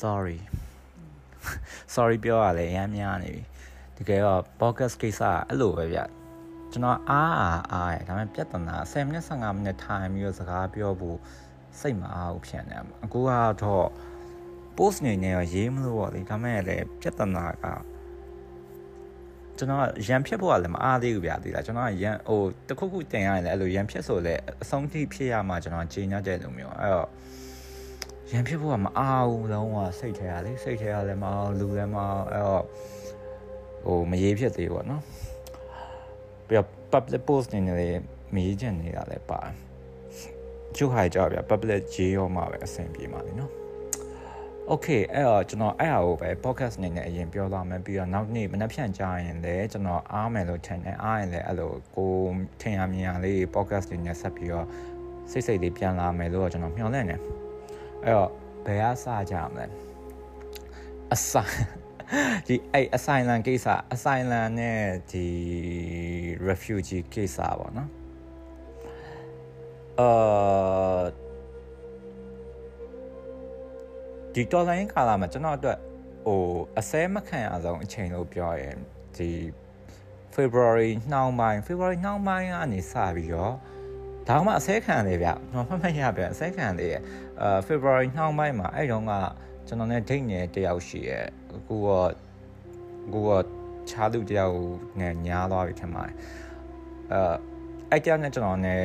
sorry sorry ပြောရလဲအများများနေပြီတကယ်တော့ podcast ကိစ္စအဲ့လိုပဲဗျကျွန်တော်အားအားအားရဒါပေမဲ့ပြဿနာ10မိနစ်15မိနစ်ထိုင်ပြီးတော့စကားပြောဖို့စိတ်မအားဘူးဖြစ်နေမှာအခုကတော့ post နေနေရောရေးမလို့ပေါ့လေဒါမဲ့လည်းပြဿနာကကျွန်တော်ရန်ဖြစ်ဖို့ကလည်းမအားသေးဘူးဗျာဒီလားကျွန်တော်ရန်ဟိုတခုခုတင်ရတယ်အဲ့လိုရန်ဖြစ်ဆိုလဲအဆုံးထိဖြစ်ရမှာကျွန်တော်ချိန်ညတဲ့လိုမျိုးအဲ့တော့ ရန်ဖြစ်ဖို့ကမအားဘူးလုံးဝစိတ်ထဲရလေစိတ်ထဲရလည်းမအောင်လူလည်းမအောင်အဲ့တော့ဟိုမရေးဖြစ်သေးဘူးပေါ့နော်ပြီးတော့ public post နေနေမရေးချင်နေတာလည်းပါကျုပ်ဟာကြောက်ဗျ public ရေးရောမှာပဲအဆင်ပြေမှာလीနော် Okay အဲ့တော့ကျွန်တော်အဲ့ဟာကိုပဲ podcast အနေနဲ့အရင်ပြောသွားမယ်ပြီးတော့နောက်နေ့မနှက်ဖြန့်ကြရင်လည်းကျွန်တော်အားမယ်လို့ထင်တယ်အားရင်လည်းအဲ့လိုကိုထင်ရမြင်ရလေး podcast တွေနဲ့ဆက်ပြီးတော့စိတ်စိတ်လေးပြန်လာမယ်လို့ကျွန်တော်မျှော်လင့်နေ အဲ့တော့ဘယ်အစကြမလဲအစဒီအဲ့ asylum ကိစ္စ asylum နဲ့ဒီ refugee ကိစ္စပေါ့နော်အာဒီတော်လိုင်းကာလာမှာကျွန်တော်အတွက်ဟိုအစဲမခံရဆုံးအချိန်လို့ပြောရင်ဒီ February နှောင်းပိုင်း February နှောင်းပိုင်းကနေစပြီးတော့ဒါမှအစဲခံလေဗျကျွန်တော်မှတ်မှတ်ရဗျအစဲခံလေ အဲ February နှောင်းပိုင်းမှာအဲ့တုန်းကကျွန်တော်နဲ့ဒိတ်နေတယောက်ရှိရဲ့ကိုကကိုကချားလူတယောက်နဲ့ညားသွားပြီထင်ပါတယ်အဲအဲ့တယောက်နဲ့ကျွန်တော်နဲ့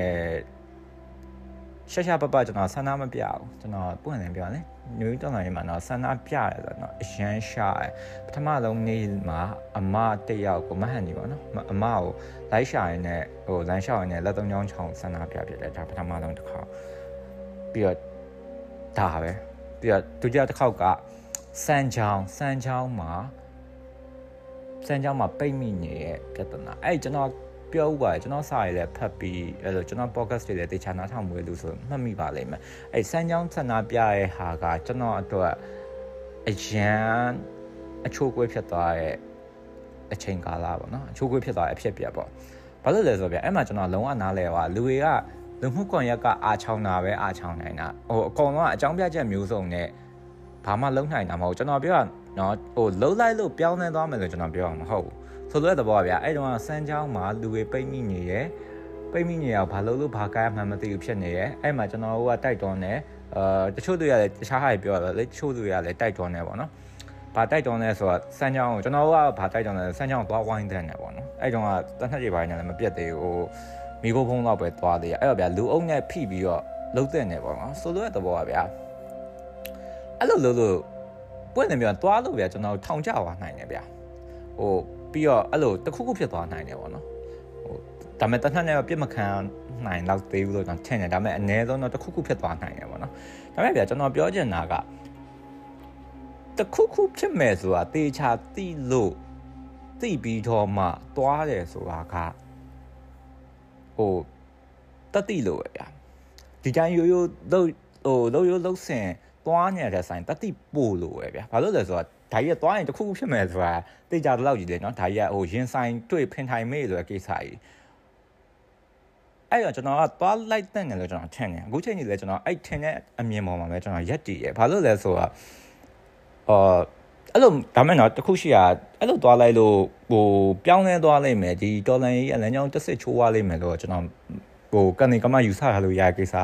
ရှာရှာပပကျွန်တော်ဆန္ဒမပြဘူးကျွန်တော်ပွင့်လင်းပြောတယ်နယူးတောင်တိုင်းမှာတော့ဆန္ဒပြရတယ်ဆိုတော့အရန်ရှာတယ်ပထမဆုံးနေ့မှာအမတယောက်ကိုမဟန်နေပါနော်အမကိုလိုက်ရှာရင်းနဲ့ဟိုလမ်းလျှောက်ရင်းနဲ့လက်သုံးချောင်းချောင်းဆန္ဒပြပြတယ်ဒါပထမဆုံးတစ်ခါပြီးတော့ ဒါပဲပြီးတော့ဒုတိယတစ်ခေါက်ကစမ်းချောင်းစမ်းချောင်းမှာစမ်းချောင်းမှာပိတ်မိနေတဲ့ပြဿနာအဲ့ကျွန်တော်ပြောဥပါတယ်ကျွန်တော်စာရေးလည်းဖတ်ပြီးအဲ့လိုကျွန်တော် podcast တွေလည်းတေချာနားထောင်မှုလို့ဆိုမှတ်မိပါလိမ့်မယ်အဲ့စမ်းချောင်းဆန္ဒပြရဲ့ဟာကကျွန်တော်အတွက်အရန်အချိုးကွေးဖြစ်သွားရဲ့အချိန်ကာလပေါ့နော်အချိုးကွေးဖြစ်သွားတဲ့အဖြစ်ပြပေါ့ဘာလို့လဲဆိုတော့ဗျအဲ့မှာကျွန်တော်လုံးဝနားလဲပါလူတွေက လူမှုကွန်ရက်ကအာချောင်းတာပဲအာချောင်းနိုင်တာဟိုအကောင်လုံးကအကြောင်းပြချက်မျိုးစုံနဲ့ဘာမှလုံးနိုင်တာမဟုတ်ကျွန်တော်ပြောတာနော်ဟိုလုံးလိုက်လို့ပြောင်းလဲသွားမယ်လို့ကျွန်တော်ပြောမှာမဟုတ်ဘူးဆိုလိုတဲ့သဘောပါဗျာအဲ့တုန်းကစမ်းချောင်းမှာလူတွေပိတ်မိနေရယ်ပိတ်မိနေအောင်ဘာလို့လို့ဘာကားမှမသိဘူးဖြစ်နေရယ်အဲ့မှာကျွန်တော်တို့ကတိုက်တွန်းတယ်အာတချို့သူရလည်းတခြားဟာတွေပြောတယ်လေတချို့သူရလည်းတိုက်တွန်းတယ်ပေါ့နော်ဘာတိုက်တွန်းလဲဆိုတော့စမ်းချောင်းကိုကျွန်တော်တို့ကဘာတိုက်တွန်းလဲစမ်းချောင်းသွားဝိုင်းတဲ့နေပေါ့နော်အဲ့တုန်းကတနက်ကြီးပိုင်းနဲ့လည်းမပြတ်သေးဘူးဟို မိခိုးဖုံးတော့ပဲသွားသေးရအဲ့တော့ဗျာလူအုပ်နဲ့ဖိပြီးတော့လုံးတဲ့နေပေါ့နော်ဆိုလိုတဲ့သဘောပါဗျာအဲ့လိုလို့လို့ပွင့်နေပြန်သွားလို့ဗျာကျွန်တော်ထောင်ကြသွားနိုင်တယ်ဗျာဟိုပြီးတော့အဲ့လိုတခုခုဖြစ်သွားနိုင်တယ်ပေါ့နော်ဟိုဒါပေမဲ့တနက်နဲ့ပြစ်မခံနိုင်တော့သေးဘူးလို့ကျွန်တော်ထင်တယ်ဒါပေမဲ့အ ਨੇ ဆုံးတော့တခုခုဖြစ်သွားနိုင်တယ်ပေါ့နော်ဒါပေမဲ့ဗျာကျွန်တော်ပြောချင်တာကတခုခုဖြစ်မဲ့ဆိုတာတေချာတိလို့သိပြီးတော့မှသွားတယ်ဆိုတာက ဟိုတတိလို့ပဲဗျာဒီတိုင်းရိုးရိုးလို့ဟိုလို့ရိုးလို့ဆင်သွားနေတဲ့ဆိုင်တတိပို့လို့ပဲဗျာဘာလို့လဲဆိုတော့ဒါကြီးကသွားရင်တခုခုဖြစ်မယ်ဆိုတာသိကြတဲ့လောက်ကြီးလေနော်ဒါကြီးကဟိုရင်ဆိုင်တွေ့ဖင်ထိုင်မေးဆိုတဲ့ကိစ္စကြီးအဲ့တော့ကျွန်တော်ကသွားလိုက်တဲ့နေလို့ကျွန်တော်ထင်တယ်အခုချိန်ကြီးလဲကျွန်တော်အဲ့ထင်တဲ့အမြင်ပေါ်မှာပဲကျွန်တော်ရက်တည်ရဘာလို့လဲဆိုတော့အော် အဲ့လိုဒါမဲ့တော့တခုရှိရအဲ့လိုသွားလိုက်လို့ဟိုပြောင်းလဲသွားလိုက်မယ်ဒီတော်လန်ကြီးအလန်းကြောင်းတစ်စစ်ချိုးသွားလိုက်မယ်လို့ကျွန်တော်ဟိုကနေကမှယူဆထားလို့ရတဲ့ကိစ္စ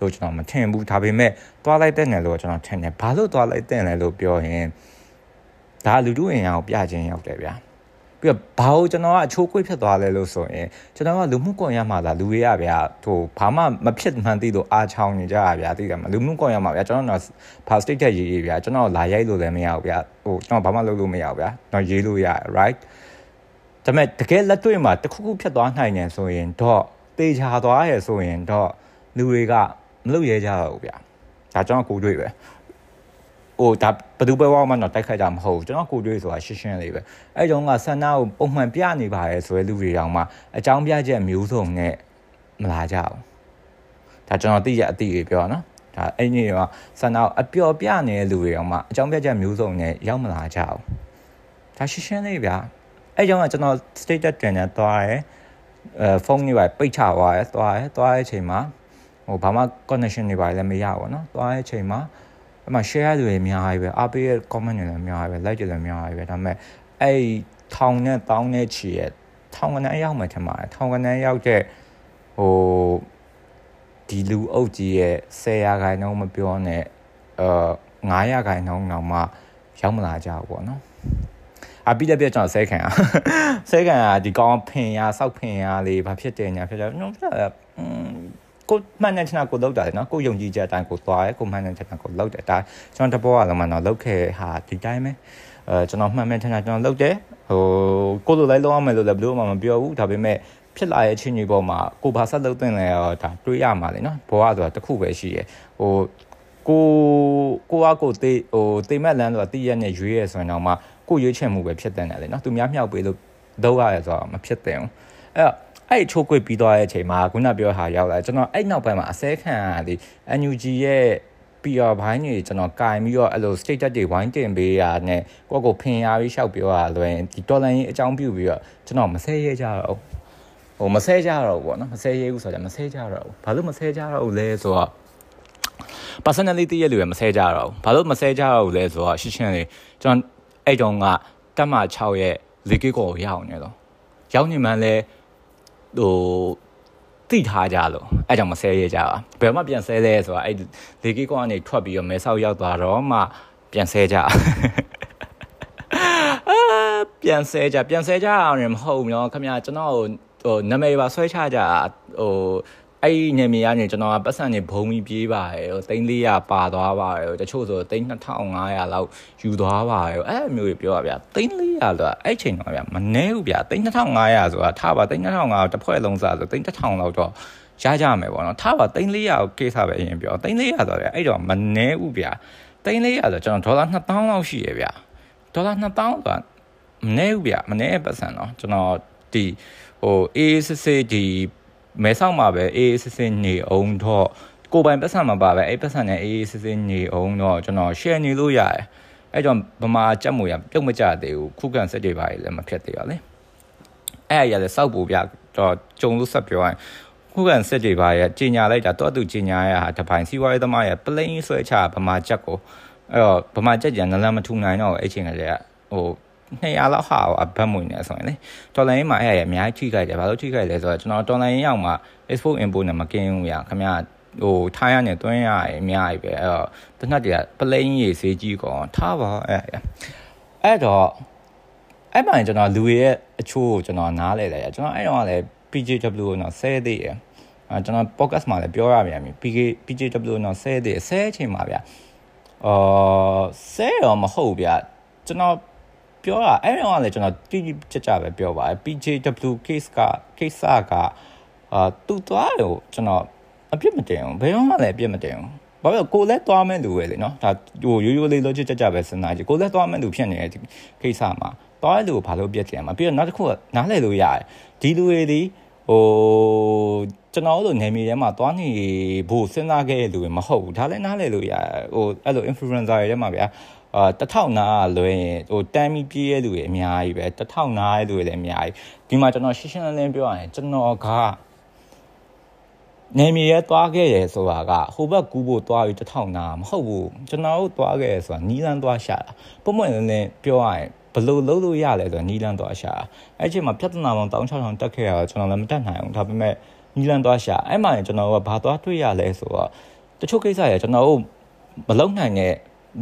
လို့ကျွန်တော်မထင်ဘူးဒါပေမဲ့သွားလိုက်တဲ့နယ်လို့ကျွန်တော်ထင်တယ်ဘာလို့သွားလိုက်တဲ့နယ်လို့ပြောရင်ဒါလူတို့အင်အားကိုပြခြင်းရောက်တယ်ဗျာ ပြီးတော့ဘာလို့ကျွန်တော်ကအချိုးကွေ့ဖြစ်သွားလဲလို့ဆိုရင်ကျွန်တော်ကလူမှုကွန်ရက်မှာလာလူတွေကဗျာဟိုဘာမှမဖြစ်မှန်းသိလို့အားချောင်းနေကြတာဗျာသိတယ်မလူမှုကွန်ရက်မှာဗျာကျွန်တော်ကဖာစတိတ်တက်ရေးရေးဗျာကျွန်တော်လာရိုက်လို့လည်းမရဘူးဗျာဟိုကျွန်တော်ဘာမှလုပ်လို့မရဘူးဗျာတော့ရေးလို့ရ right ဒါပေမဲ့တကယ်လက်တွေ့မှာတခုခုဖြစ်သွားနိုင်တယ်ဆိုရင်တော့တေချာသွားရဆိုရင်တော့လူတွေကမလုပ်ရဲကြတော့ဘူးဗျာဒါကျွန်တော်ကိုတွေ့ပဲ ဟိုဒါဘယ်သူပဲဝါမှတော့တိုက်ခိုက်ကြမဟုတ်ဘူးကျွန်တော်ကိုတွေ့ဆိုတာရှင်းရှင်းလေးပဲအဲ့တုန်းကဆန္ဒကိုပုံမှန်ပြနေပါရဲဆိုတဲ့လူတွေတောင်မှအကြောင်းပြချက်မျိုးစုံနဲ့မလာကြဘူးဒါကျွန်တော်သိရအသိတွေပြောနော်ဒါအဲ့ဒီတော့ဆန္ဒကိုအပျော်ပြနေတဲ့လူတွေတောင်မှအကြောင်းပြချက်မျိုးစုံနဲ့ရောက်မလာကြဘူးဒါရှင်းရှင်းလေးဗျာအဲ့ကြောင့်ကကျွန်တော် status တင်နေသွားရဲအဲဖုန်းတွေပဲပိတ်ချသွားရဲသွားရဲသွားရဲအချိန်မှာဟိုဘာမှ connection တွေပါလည်းမရဘူးเนาะသွားရဲအချိန်မှာဟ အဲ့မှာ share တွေအများကြီးပဲအားပေးရဲ့ comment တွေလည်းအများကြီးပဲ like တွေလည်းအများကြီးပဲဒါပေမဲ့အဲ့ထောင်နဲ့တောင်းနဲ့ချီရဲ့ထောင်ကနန်းရောက်မှထင်ပါတယ်ထောင်ကနန်းရောက်တဲ့ဟိုဒီလူအုပ်ကြီးရဲ့10ရာခိုင်နှုန်းမပြောနဲ့အာ9ရာခိုင်နှုန်းတော့မှရောက်မလာကြဘူးပေါ့နော်အပိလက်ပြကျွန်တော်ဆဲခံရဆဲခံရဒီကောင်ဖင်ရစောက်ဖင်ရလေးဘာဖြစ်တယ်ညာဖြစ်တယ်ကျွန်တော် ကိုမှန်တဲ့ချနာကိုလောက်တာလေနော်ကိုယုံကြည်ချက်အတိုင်းကိုသွားရဲကိုမှန်တဲ့ချနာကိုလောက်တယ်ဒါကျွန်တော်တဘောကလည်းမနော်လောက်ခဲ့ဟာဒီတိုင်းပဲအဲကျွန်တော်မှန်မှန်ချနာကျွန်တော်လောက်တယ်ဟိုကိုလိုလိုက်လောက်အောင်မယ်လို့လည်းဘယ်လိုမှမပြောဘူးဒါပေမဲ့ဖြစ်လာရဲ့ချင်းကြီးပေါ်မှာကိုဘာဆက်လုပ်တင်လဲတော့ဒါတွေးရမှာလေနော်ဘောကဆိုတာတစ်ခုပဲရှိရယ်ဟိုကိုကိုကကိုတေးဟိုတေးမဲ့လန်းဆိုတာတည့်ရက်နဲ့ရွေးရဆိုရင်တော့မှကိုရွေးချယ်မှုပဲဖြစ်တဲ့တယ်လေနော်သူများမြောက်ပေးလို့တော့ရရဆိုတော့မဖြစ်တဲ့ဘူးအဲ့တော့ အဲ့ချိုးကွေ့ပြီးသွားတဲ့အချိန်မှာခုနပြောဟာရောက်လာကျွန်တော်အဲ့နောက်ပိုင်းမှာအစဲခံရသည် NUG ရဲ့ PR ဘိုင်းတွေကျွန်တော်ကင်ပြီးတော့အဲ့လို state တွေဝိုင်းတင်ပေးရနဲ့ကိုယ့်ကိုဖင်ရပြီးရှောက်ပြောရလွယ်ဒီ dollar ရင်းအကြောင်းပြုပြီးတော့ကျွန်တော်မဆဲရဲကြတော့ဟိုမဆဲကြတော့ဘူးပေါ့နော်မဆဲရဲဘူးဆိုတော့မဆဲကြတော့ဘူးဘာလို့မဆဲကြတော့ဘူးလဲဆိုတော့ personality ရဲ့လူတွေမဆဲကြတော့ဘူးဘာလို့မဆဲကြတော့ဘူးလဲဆိုတော့ရှင်းရှင်းလေးကျွန်တော်အဲ့တုန်းကတက်မ6ရဲ့လေကိကိုရောက်နေတော့ရောက်နေမှလည်း ဟိုတိထားကြလို့အဲ့ကြောင့်မဆဲရကြပါဘယ်မှပြန်ဆဲလဲဆိုတာအဲ့လေကိကောကနေထွက်ပြီးတော့မဲဆောက်ရောက်သွားတော့မှပြန်ဆဲကြအာပြန်ဆဲကြပြန်ဆဲကြအောင်လည်းမဟုတ်ဘူးနော်ခင်ဗျာကျွန်တော်ဟိုနာမည်ပါဆွဲချကြဟို အဲ့ဒီနေမြေကနေကျွန်တော်ကပတ်စံနေဘုံပြီးပြေးပါတယ်ဟို3400ပါသွားပါတယ်တချို့ဆို3500လောက်ယူသွားပါတယ်အဲ့မျိုးတွေပြောပါဗျာ3400လို့အဲ့ချိန်တော့ဗျာမနှဲဘူးဗျာ3500ဆိုတာထားပါ3500တစ်ဖွဲ့လုံးစားဆို3000လောက်တော့ရကြမယ်ပေါ့နော်ထားပါ3400ကိုကိစ္စပဲအရင်ပြော3400ဆိုတော့အဲ့တော့မနှဲဘူးဗျာ3400ဆိုကျွန်တော်ဒေါ်လာ2000လောက်ရှိရဗျာဒေါ်လာ2000ဆိုတာမနှဲဘူးဗျာမနှဲပတ်စံတော့ကျွန်တော်ဒီဟိုအေးစစ်စစ်ဒီ မဲဆောက်မှာပဲအေးအေးစစ်စစ်နေအောင်တော့ကိုပိုင်ပတ်စံမှာပါပဲအဲ့ပတ်စံနဲ့အေးအေးစစ်စစ်နေအောင်တော့ကျွန်တော် share နေလို့ရတယ်အဲ့ကြောင့်ဗမာကြက်မူရပြုတ်မကြသေးဘူးခုခံစက်တွေပါလည်းမဖြစ်သေးပါလေအဲ့အရာလည်းစောက်ပူပြတော့ကြုံလို့ဆက်ပြောရင်ခုခံစက်တွေပါရကြီးညာလိုက်တာတော့သူကြီးညာရဟာတပိုင်းစီးပွားရေးသမားရ plane ဆွဲချဗမာကြက်ကိုအဲ့တော့ဗမာကြက်ကြံနလန်မထူနိုင်တော့အဲ့ချိန်ကလေးကဟို 200လောက်ဟာအဘတ်မွေနေဆိုရင်လေတော်လိုင်းမှာအဲ့ရအများကြီးထိခိုက်တယ်ဘာလို့ထိခိုက်လဲဆိုတော့ကျွန်တော်တော်လိုင်းရောက်မှာ export import နဲ့မကင်းဘူးရခင်ဗျာဟိုထားရနဲ့တွင်းရအများကြီးပဲအဲ့တော့တနက်တည်းကပလိန်ရေးစေးကြီးကောင်ထားပါအဲ့အဲ့တော့အဲ့မှကျွန်တော်လူရဲ့အချိုးကိုကျွန်တော်နားလဲတယ်ကျွန်တော်အဲ့တော့လည်း PJW ကိုတော့ဆဲသေးတယ်အဲကျွန်တော် podcast မှာလည်းပြောရပြန်ပြီ PK PJW ကိုတော့ဆဲသေးတယ်ဆဲအချိန်မှာဗျအာဆဲတော့မဟုတ်ဗျကျွန်တော် ပြောတာအဲ့တော့လည်းကျွန်တော်တိတိကျကျပဲပြောပါတယ် PJW case က case ကအာသူ့သွားတော့ကျွန်တော်အပြစ်မတင်ဘူးဘယ်တော့မှလည်းအပြစ်မတင်ဘူးဘာလို့ကိုလည်းသွားမဲ့လူပဲလေနော်ဒါဟိုရိုးရိုးလေး logic ကြကြပဲစဉ်းစားကြည့်ကိုလည်းသွားမဲ့လူဖြစ်နေတဲ့ဒီကိစ္စမှာသွားတဲ့လူကိုဘာလို့ပြက်ကြရမှာပြီးတော့နောက်တစ်ခုကနားလည်လို့ရတယ်ဒီလူတွေဒီဟိုကျွန်တော်တို့နေမြေထဲမှာသွားနေဖို့စဉ်းစားခဲ့တဲ့လူတွေမဟုတ်ဘူးဒါလည်းနားလည်လို့ရတယ်ဟိုအဲ့လို influencer တွေထဲမှာဗျာ အာတထောင်နာလွဲရင်ဟိုတမ်းပြီးပြေးရတဲ့လူတွေအများကြီးပဲတထောင်နာတဲ့လူတွေလည်းအများကြီးဒီမှာကျွန်တော်ရှင်းရှင်းလင်းလင်းပြောရရင်ကျွန်တော်ကနေမြေရဲသွားခဲ့တယ်ဆိုတာကဟိုဘက်ကူးဖို့သွားပြီးတထောင်နာမဟုတ်ဘူးကျွန်တော်တို့သွားခဲ့ဆိုတာနီးလန်းသွားရှာတာပုံမှန်လင်းလင်းပြောရရင်ဘလို့လုံးလို့ရလဲဆိုတော့နီးလန်းသွားရှာအဲ့ချိန်မှာပြဿနာပေါင်း1600တက်ခဲ့ရတော့ကျွန်တော်လည်းမတက်နိုင်ဘူးဒါပေမဲ့နီးလန်းသွားရှာအဲ့မှာကျွန်တော်ကဘာသွားတွေ့ရလဲဆိုတော့တချို့ကိစ္စရကျွန်တော်တို့မလုံနိုင်တဲ့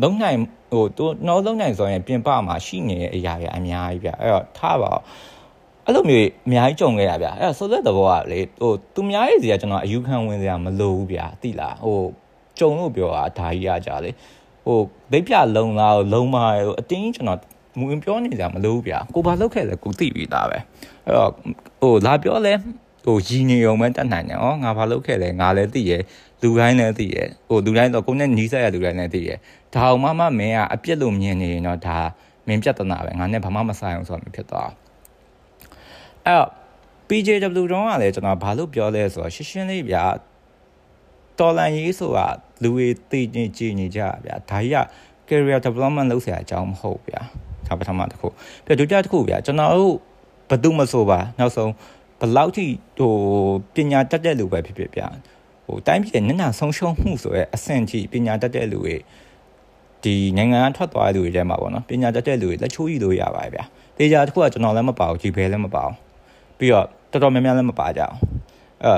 လုံနိုင်ဟိုသူတော့လုံနိုင်ဆိုရင်ပြင်ပမှာရှိနေတဲ့အရာတွေအများကြီးဗျအဲ့တော့ထားပါအဲ့လိုမျိုးအများကြီးကြုံခဲ့ရဗျအဲ့တော့ဆိုတဲ့သဘောကလေဟိုသူများရဲ့စီကကျွန်တော်အယူခံဝင်စရာမလိုဘူးဗျသိလားဟိုကြုံလို့ပြောတာဒါကြီးရကြလေဟိုဒိတ်ပြလုံလားလုံမာဟိုအတင်းကျွန်တော်မဝင်ပြောနေကြမလို့ဗျာကိုဘာလောက်ခဲ့လဲကိုသိပြီးသားပဲအဲ့တော့ဟိုလာပြောလဲဟိုရည်နေုံပဲတတ်နိုင်တယ်ဩငါဘာလောက်ခဲ့လဲငါလည်းသိရ လူတိုင်းလည်းသိတယ်ဟိုလူတိုင်းတော့ကိုနဲ့ညီးဆက်ရလူတိုင်းလည်းသိတယ်ဒါအောင်မမမင်းကအပြစ်လို့မြင်နေရင်တော့ဒါမင်းပြဿနာပဲငါနဲ့ဘာမှမဆိုင်အောင်ဆိုတာမျိုးဖြစ်သွားအဲ့ PJW တုန်းကလည်းကျွန်တော်ဘာလို့ပြောလဲဆိုတော့ရှင်းရှင်းလေးဗျာတော်လန်ရေးဆိုတာလူတွေသိနေကြည်နေကြဗျာဒါကြီးက career development လုပ်ဆရာအကြောင်းမဟုတ်ဗျာဒါပထမတစ်ခုပြီးတော့ဒုတိယတစ်ခုဗျာကျွန်တော်တို့ဘသူမဆိုပါနောက်ဆုံးဘလောက်ထိဟိုပညာတက်တဲ့လူပဲဖြစ်ဖြစ်ဗျာ တိုင်းပြည်နဲ့နာဆုံးရှုံးမှုဆိုရဲအဆင့်ကြီးပညာတတ်တဲ့လူတွေဒီနိုင်ငံကထွက်သွားတဲ့လူတွေထဲမှာပေါ့နော်ပညာတတ်တဲ့လူတွေလက်ချိုးယူလို့ရပါတယ်ဗျာတေချာတစ်ခုကကျွန်တော်လည်းမပါဘူးဂျီဘဲလည်းမပါဘူးပြီးတော့တော်တော်များများလည်းမပါကြအောင်အဲ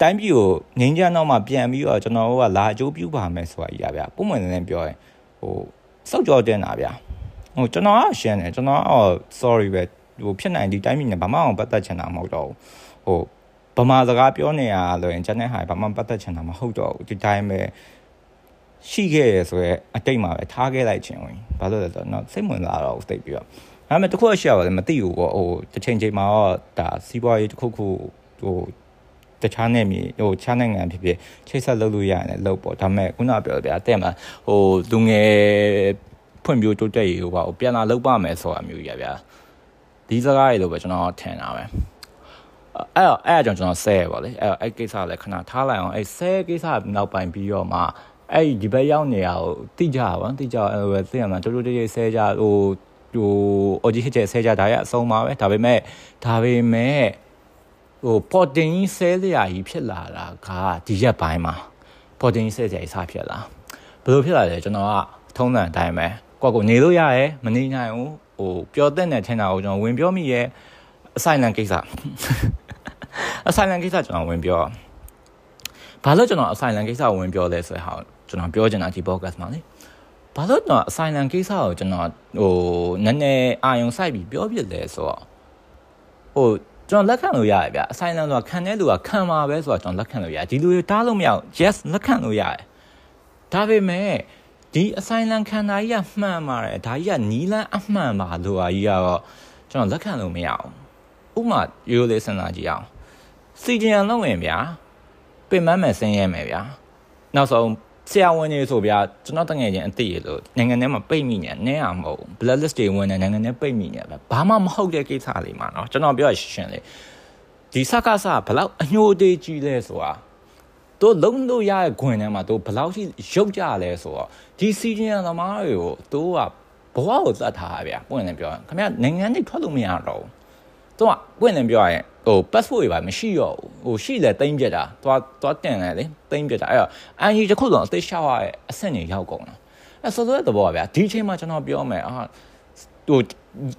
တိုင်းပြည်ကိုငင်းကြနောက်မှပြန်ပြီးတော့ကျွန်တော်တို့ကလာအကျိုးပြုပါမယ်ဆိုတာကြီးဗျာပုံမှန်လည်းပြောရင်ဟိုစောက်ကြောတင်တာဗျာဟိုကျွန်တော်ကရှင်းတယ်ကျွန်တော်အော် sorry ပဲဟိုဖြစ်နိုင်ဒီတိုင်းပြည်နဲ့ဘာမှအောင်ပတ်သက်ချင်တာမဟုတ်တော့ဘူးဟို ဗမာစကားပြောနေရလို့ရင်ကျွန်တဲ့ဟာဘာမှပတ်သက်ချင်တာမဟုတ်တော့ဘူးဒီတိုင်းပဲရှိခဲ့ရဆိုရဲအတိတ်မှာပဲထားခဲ့လိုက်ခြင်းဝင်ဘာလို့လဲဆိုတော့စိတ်ဝင်လာတော့စိတ်ပြီးတော့ဒါပေမဲ့တခုရှိရပါတယ်မသိဘူးပေါ့ဟိုတစ်ချိန်ချိန်မှာတော့ဒါစီးပွားရေးတစ်ခုခုဟိုတခြားနဲ့မြေဟိုခြားနိုင်ငံဖြစ်ဖြစ်ချိတ်ဆက်လုပ်လို့ရတယ်လုပ်ပေါ့ဒါပေမဲ့ခုနပြောပြတဲ့မှာဟိုလူငယ်ဖွံ့ဖြိုးတိုးတက်ရေးဟိုပါဟိုပြန်လာလုပ်ပါမယ်ဆိုတာမျိုးကြီးရဗျာဒီစကားတွေလို့ပဲကျွန်တော်ထင်တာပဲ အဲ့တော့အဲ့အကြောင်းကျွန်တော်ဆဲပါလေအဲ့အဲ့ကိစ္စလည်းခဏထားလိုက်အောင်အဲ့ဆဲကိစ္စနောက်ပိုင်းပြီးတော့မှအဲ့ဒီဘက်ရောက်နေရကိုတိကြပါတိကြအဲ့လိုပဲသိရမှာတိုးတိုးတိတ်တိတ်ဆဲကြဟိုဟိုအော်ဂျီဟစ်ကျဲဆဲကြဒါရအဆုံးပါပဲဒါပေမဲ့ဒါပေမဲ့ဟိုပေါ်တင်ကြီးဆဲလျာကြီးဖြစ်လာတာကဒီရက်ပိုင်းမှာပေါ်တင်ကြီးဆဲစရာကြီးစဖြစ်လာဘယ်လိုဖြစ်လာလဲကျွန်တော်ကထုံးစံအတိုင်းပဲကိုယ့်ကိုနေလို့ရရဲမနေနိုင်ဘူးဟိုပျော်တဲ့နဲ့ထင်တာကိုကျွန်တော်ဝင်ပြောမိရဲ့အဆိုင်လန်ကိစ္စ အဆိုင်လန်ကိစ္စကျွန်တော်ဝင်ပြောဘာလို့ကျွန်တော်အဆိုင်လန်ကိစ္စဝင်ပြောလဲဆိုတဲ့ဟာကျွန်တော်ပြောချင်တာဒီ podcast မှာလေဘာလို့ကျွန်တော်အဆိုင်လန်ကိစ္စကိုကျွန်တော်ဟိုနည်းနည်းအာယုံစိုက်ပြီးပြောပြလဲဆိုတော့ဟိုကျွန်တော်လက်ခံလို့ရတယ်ဗျအဆိုင်လန်ဆိုတာခံတဲ့လူကခံမှာပဲဆိုတော့ကျွန်တော်လက်ခံလို့ရတယ်ဒီလူတွေတားလို့မရအောင် yes လက်ခံလို့ရတယ်ဒါပေမဲ့ဒီအဆိုင်လန်ခံတာကြီးကမှန်ပါတယ်ဒါကြီးကနီလန်းအမှန်ပါလို့ဟာကြီးကတော့ကျွန်တော်လက်ခံလို့မရအောင်ဥမာရိုးလေးစဉ်းစားကြည့်အောင် စီဂျန်လုံးဝင်ဗျာပင်မမယ်ဆင်းရဲမယ်ဗျာနောက်ဆုံးဆရာဝန်ကြီးဆိုဗျာကျွန်တော်တငယ်ချင်းအသိရလို့နိုင်ငံထဲမှာပိတ်မိနေနဲအောင်မဟုတ် blood list တွေဝင်နေနိုင်ငံထဲပိတ်မိနေပဲဘာမှမဟုတ်တဲ့ကိစ္စလေးမှာเนาะကျွန်တော်ပြောရရှင်းလေဒီစကားစဘလောက်အညိုတေးကြီးလဲဆိုတာတို့လုံးလို့ရတဲ့ခွင်ထဲမှာတို့ဘလောက်ရှိရုပ်ကြလဲဆိုတော့ဒီစီဂျန်သမားတွေကိုတို့ကဘဝကိုသတ်ထားတာဗျာပွင့်နေပြောရင်ခင်ဗျနိုင်ငံတွေထွက်လို့မရတော့ဘူး တို့ကပွင့်နေပြောရင်ဟို passport တွေပါမရှိတော့ဘူးဟိုရှိလဲတိမ့်ပြတာသွားသွားတင်လဲလေတိမ့်ပြတာအဲ့တော့အန်ဂျီတစ်ခုလုံးအသေးရှောက်ရတဲ့အဆင့်တွေရောက်ကုန်တာအဲ့ဆိုတော့တဘောဗျာဒီအချိန်မှာကျွန်တော်ပြောမယ်အာဟို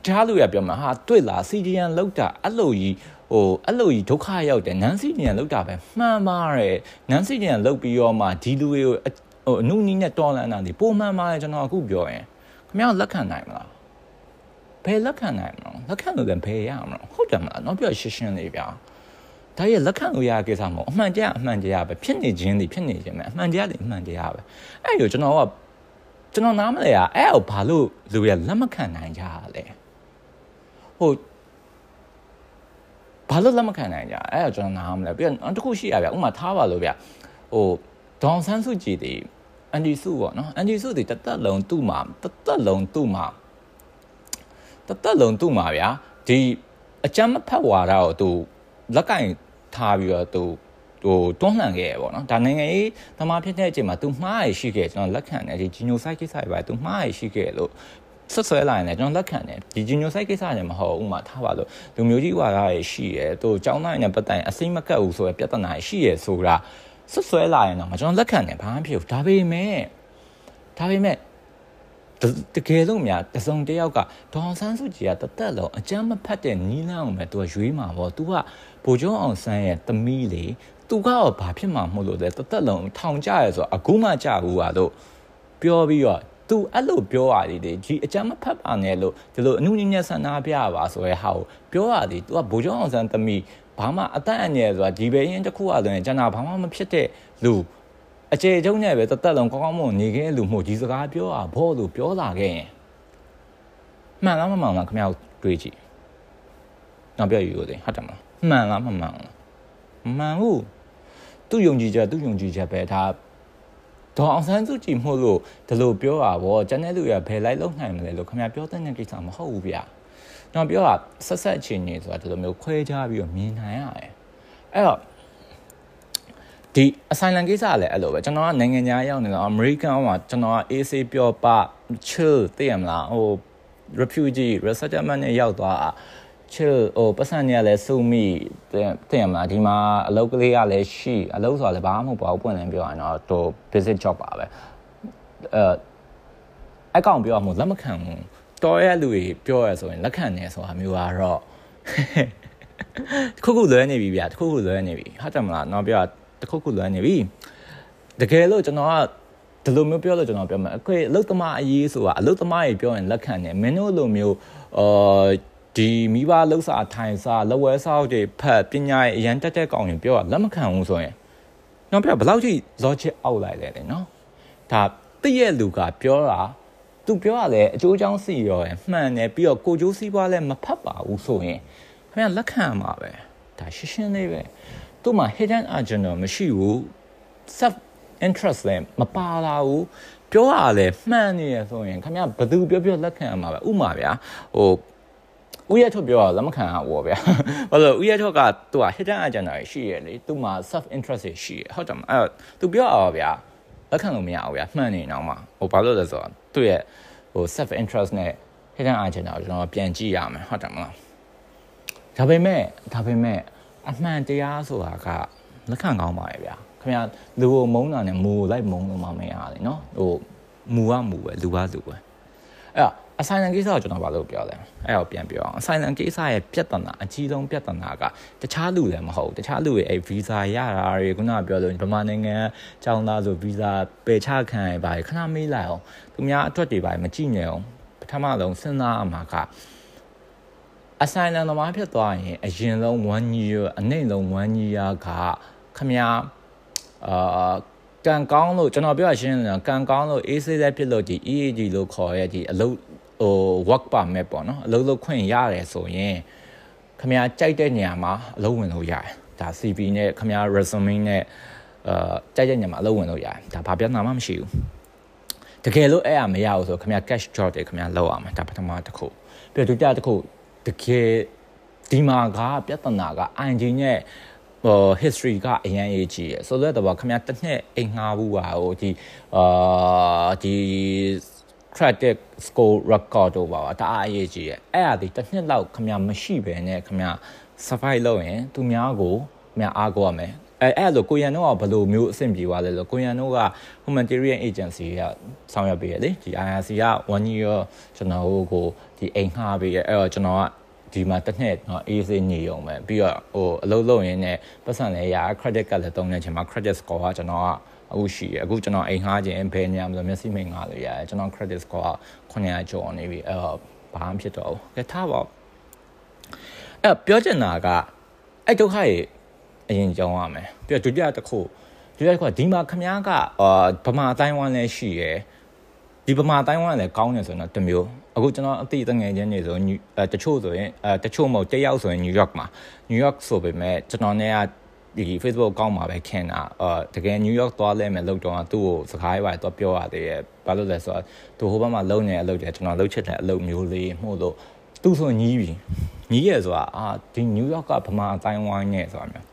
ကြားလို့ရပြောမှာဟာတွေ့လား CGN လောက်တာအဲ့လိုကြီးဟိုအဲ့လိုကြီးဒုက္ခရောက်တယ်နန်းစီဂျန်လောက်တာပဲမှန်ပါတယ်နန်းစီဂျန်လောက်ပြီးတော့မှဒီလူတွေကိုဟိုအနုနီးနဲ့တော်လန်တာဒီပုံမှန်ပါတယ်ကျွန်တော်အခုပြောရင်ခင်ဗျားလက်ခံနိုင်မလား ဘယ်လက်ခံနိုင်မလဲလက်ခံလို့လည်းဘယ်ရမလဲဟုတ်တယ်မလားတော့ပြောရှင်းရှင်းလေးဗျာဒါရဲ့လက်ခံလို့ရကိစ္စမဟုတ်အမှန်တရားအမှန်တရားပဲဖြစ်နေခြင်းတွေဖြစ်နေခြင်းပဲအမှန်တရားတွေအမှန်တရားပဲအဲ့လိုကျွန်တော်ကကျွန်တော်နားမလဲရအဲ့ဟိုဘာလို့လူရလက်မခံနိုင်ကြလဲဟိုဘာလို့လက်မခံနိုင်ကြအဲ့တော့ကျွန်တော်နားမလဲပြီးတော့တခုရှိရဗျဥမာထားပါလို့ဗျဟိုဒေါန်ဆန်းစုကြည်တွေအန်ဒီစုပေါ့နော်အန်ဒီစုတွေတသက်လုံးသူ့မှာတသက်လုံးသူ့မှာ တသက်လုံးသူ့မှာဗျာဒီအကြမ်းမဖက်ဝါဒကိုသူလက်ကင်ထားပြီးတော့သူဟိုတွန်းလှန်ခဲ့ရပေါ့နော်ဒါနိုင်ငံရေးသမားဖြစ်တဲ့အချိန်မှာသူမှားရရှိခဲ့ကျွန်တော်လက်ခံတယ်ဒီဂျီနိုဆိုက်ကိစ္စတွေပါသူမှားရရှိခဲ့လို့ဆက်ဆွဲလာရင်လည်းကျွန်တော်လက်ခံတယ်ဒီဂျီနိုဆိုက်ကိစ္စတွေမဟုတ်ဘူးဥမာထားပါလို့လူမျိုးကြီးဝါဒတွေရှိရဲသူចောင်းသားနဲ့ပတ်တိုင်အစိမ့်မကတ်ဘူးဆိုရပြဿနာရှိရဲဆိုတာဆက်ဆွဲလာရင်တော့ကျွန်တော်လက်ခံတယ်ဘာမှဖြစ်ဘူးဒါပေမဲ့ဒါပေမဲ့ တကယ်လို့များတစုံတယောက်ကဒေါအောင်ဆန်းစုကြည်ကတသက်လုံးအကြမ်းမဖက်တဲ့နီးလန်းကိုပဲသူကရွေးမှာပေါ့သူကဗိုလ်ချုပ်အောင်ဆန်းရဲ့သမီးလေသူကတော့ဘာဖြစ်မှာမဟုတ်လို့လဲတသက်လုံးထောင်ကြရဲဆိုအခုမှကြဘူးပါလို့ပြောပြီးတော့သူအဲ့လိုပြောရတယ်ဒီဒီအကြမ်းမဖက်ပါနဲ့လို့ဒီလိုအနုညညဆန္ဒပြပါဆိုရဲဟာကိုပြောရတယ်သူကဗိုလ်ချုပ်အောင်ဆန်းသမီးဘာမှအသက်အန္တရာယ်ဆိုတာဒီပဲရင်တစ်ခုအရင်ကျွန်တော်ဘာမှမဖြစ်တဲ့လူ အကျေကျုံနဲ့ပဲတသက်လုံးကောင်းကောင်းမွန်နေခဲ့လူမှုဒီစကားပြောတာဘောလို့ပြောလာခဲ့ရင်မှန်လားမမှန်လားခင်ဗျားတွေးကြည့်နောက်ပြောယူရတယ်ဟုတ်တယ်မလားမှန်လားမမှန်လားမှန်ဘူးသူ့ယုံကြည်ချက်သူ့ယုံကြည်ချက်ပဲဒါဒေါအောင်ဆန်းစုကြည်မှုလို့ဒီလိုပြောတာဗောကျန်တဲ့လူရဘယ်လိုက်လုံးနိုင်မလဲလို့ခင်ဗျားပြောတဲ့ကိစ္စမဟုတ်ဘူးဗျာကျွန်တော်ပြောတာဆက်ဆက်ချင်းနေဆိုတာဒီလိုမျိုးခွဲခြားပြီးတော့မြင်နိုင်ရတယ်အဲ့တော့ ဒီ asylum ကိစ္စကလည်းအဲ့လိုပဲကျွန်တော်ကနိုင်ငံခြားရောက်နေတော့ American မှာကျွန်တော်က AC ပျော်ပ chill သိရမလားဟို refugee resettlement နဲ့ရောက်သွား chill ဟိုပတ်စံနေရလဲစုမိသိရမလားဒီမှာအလုပ်ကလေးကလည်းရှိအလုပ်ဆိုတာလည်းဘာမှမဟုတ်ပါဘူးပွင့်လင်းပြောရရင်တော့သူ visit job ပါပဲအဲအကောင်ပြောမှလက်မခံဘူးတော်ရဲ့လူတွေပြောရဆိုရင်လက်ခံနေဆိုတာမျိုးကတော့တခုခုလွဲနေပြီဗျာတခုခုလွဲနေပြီဟုတ်တယ်မလားတော့ပြော တခုခုလွဲနေပြီတကယ်လို့ကျွန်တော်ကဒီလိုမျိုးပြောလို့ကျွန်တော်ပြောမယ်အခွေအလုတ်သမားအရေးဆိုတာအလုတ်သမားကြီးပြောရင်လက်ခံတယ်မင်းတို့လိုမျိုးအာဒီမိဘလှုပ်စာထိုင်စာလဝဲစာအုပ်တွေဖတ်ပညာရေးအရန်တက်တဲ့ကောင်ရင်ပြောတာလက်မခံဘူးဆိုရင်တော့ပြောဘယ်လောက်ထိ logic အောက်လိုက်လဲလေနော်ဒါတည့်ရဲ့လူကပြောတာသူပြောရလဲအကျိုးချောင်းစီရောရမှန်တယ်ပြီးတော့ကိုကျိုးစီးပွားလဲမဖတ်ပါဘူးဆိုရင်ခင်ဗျလက်ခံမှာပဲဒါရှင်းရှင်းလေးပဲ သူ့မှာ hidden agenda မရှိဘူး self interest လဲမပါလာဘူးပြောရလဲမှန်နေရဆိုရင်ခင်ဗျဘယ်သူပြောပြောလက်ခံမှာပဲဥမာဗျာဟိုဦးရထုတ်ပြောတာလက်မခံအောင်ပေါ့ဗျာဘာလို့ဦးရထုတ်ကသူက hidden agenda ရှိရလေသူ့မှာ self interest ရှိရဟုတ်တယ်မအဲ့သူပြောရပါဗျာလက်ခံလို့မရဘူးဗျာမှန်နေတော့မှဟိုဘာလို့လဲဆိုတော့သူ့ရဲ့ဟို self interest နဲ့ hidden agenda ကိုကျွန်တော်ပြန်ကြည့်ရမယ်ဟုတ်တယ်မလားဒါပေမဲ့ဒါပေမဲ့ အမှန်တရားဆိုတာကလက်ခံကောင်းပါရဲ့ဗျာခင်ဗျာလူကိုမုန်းတာနဲ့မူကိုလိုက်မုန်းလို့မှမရဘူးเนาะဟိုမူကမူပဲလူကလူပဲအဲ့တော့အဆိုင်လန်ကိစ္စကိုကျွန်တော်ဘာလို့ပြောလဲအဲ့တော့ပြန်ပြောအောင်အဆိုင်လန်ကိစ္စရဲ့ပြဿနာအကြီးဆုံးပြဿနာကတခြားလူလည်းမဟုတ်တခြားလူရဲ့အဲ့ဗီဇာရတာတွေခုနကပြောလို့ဗမာနိုင်ငံကျောင်းသားဆိုဗီဇာပယ်ချခံရပါခဏမေးလိုက်အောင်သူများအတွက်တွေပါမကြည့်နေအောင်ပထမဆုံးစဉ်းစားအမှာက အဆိုင်လန်သမားဖြစ်သွားရင်အရင်ဆုံး1 year အနှိမ့်ဆုံး1 year ကခမများအာကံကောင်းလို့ကျွန်တော်ပြောရရှင်းတယ်ကံကောင်းလို့အေးဆေးသက်ဖြစ်လို့ဒီ EAG လို့ခေါ်ရတဲ့ဒီအလုပ်ဟို work permit ပေါ့နော်အလုပ်လုပ်ခွင့်ရတယ်ဆိုရင်ခမကြိုက်တဲ့နေရာမှာအလုပ်ဝင်လို့ရတယ်ဒါ CV နဲ့ခမ resume နဲ့အာကြိုက်တဲ့နေရာမှာအလုပ်ဝင်လို့ရတယ်ဒါဘာပြဿနာမှမရှိဘူးတကယ်လို့အဲ့အမရဘူးဆိုခမ cash job တွေခမလောက်ရမှာဒါပထမတစ်ခုပြီးတော့ဒုတိယတစ်ခု တကယ်ဒီမှာကပြဿနာက ING နဲ့ဟို history ကအရင်အရေးကြီးရယ်ဆိုတော့တော့ခင်ဗျာတစ်နှစ်အိမ်ငှားဘူးပါဟိုဒီအာဒီ credit score record တို့ပါပါဒါအရေးကြီးရယ်အဲ့အဒီတစ်နှစ်လောက်ခင်ဗျာမရှိပဲနဲ့ခင်ဗျာ survive လုပ်ရင်သူများကိုခင်ဗျာအားကိုရမယ် အဲအဲ့လိုကိုရန်တို့ကဘယ်လိုမျိုးအဆင့်ပြေသွားလဲလို့ကိုရန်တို့က humanitarian agency ကဆောင်ရွက်ပေးရလေဒီ IRC က1 year ကျွန်တော်တို့ကိုဒီအိမ်ငှားပေးရအဲ့တော့ကျွန်တော်ကဒီမှာတစ်နှစ်တော့အေးစေးညုံပဲပြီးတော့ဟိုအလုပ်လုပ်ရင်းနဲ့ပတ်စံလည်းရ credit ကလည်းတုံးနေချိန်မှာ credit score ကကျွန်တော်ကအခုရှိရအခုကျွန်တော်အိမ်ငှားခြင်းဘယ်နေရာမှာမျက်စိမိန်ငှားလို့ရတယ်ကျွန်တော် credit score က900ကျော်နေပြီအဲ့တော့ဘာမှဖြစ်တော့ဘူးကဲထားပါအဲ့ပြောချင်တာကအဲ့ဒုက္ခရဲ့ အရင်ကြောင်းရမယ်ပြီးတော့ဒုတိယတစ်ခုဒုတိယတစ်ခုကဒီမှာခမားကအာဗမာအတိုင်းဝမ်းလည်းရှိရယ်ဒီဗမာအတိုင်းဝမ်းလည်းကောင်းတယ်ဆိုတော့တမျိုးအခုကျွန်တော်အတိတငယ်ချင်းနေဆိုအဲတချို့ဆိုရင်အဲတချို့မဟုတ်တယောက်ဆိုရင်နယူးယောက်မှာနယူးယောက်ဆိုပေမဲ့ကျွန်တော်နဲ့ကဒီ Facebook ကောင်းမှာပဲခင်တာအာတကယ်နယူးယောက်သွားလဲမယ်လို့တော့သူ့ကိုစကားရွာတော့ပြောရသေးရဲ့ဘာလို့လဲဆိုတော့သူဟိုဘက်မှာလုံနေအလုပ်တယ်ကျွန်တော်လှုပ်ချစ်တဲ့အလုပ်မျိုးလေးမှုလို့သူ့ဆိုညီးပြီညီးရဆိုတာအာဒီနယူးယောက်ကဗမာအတိုင်းဝိုင်းနဲ့ဆိုတာမျိုး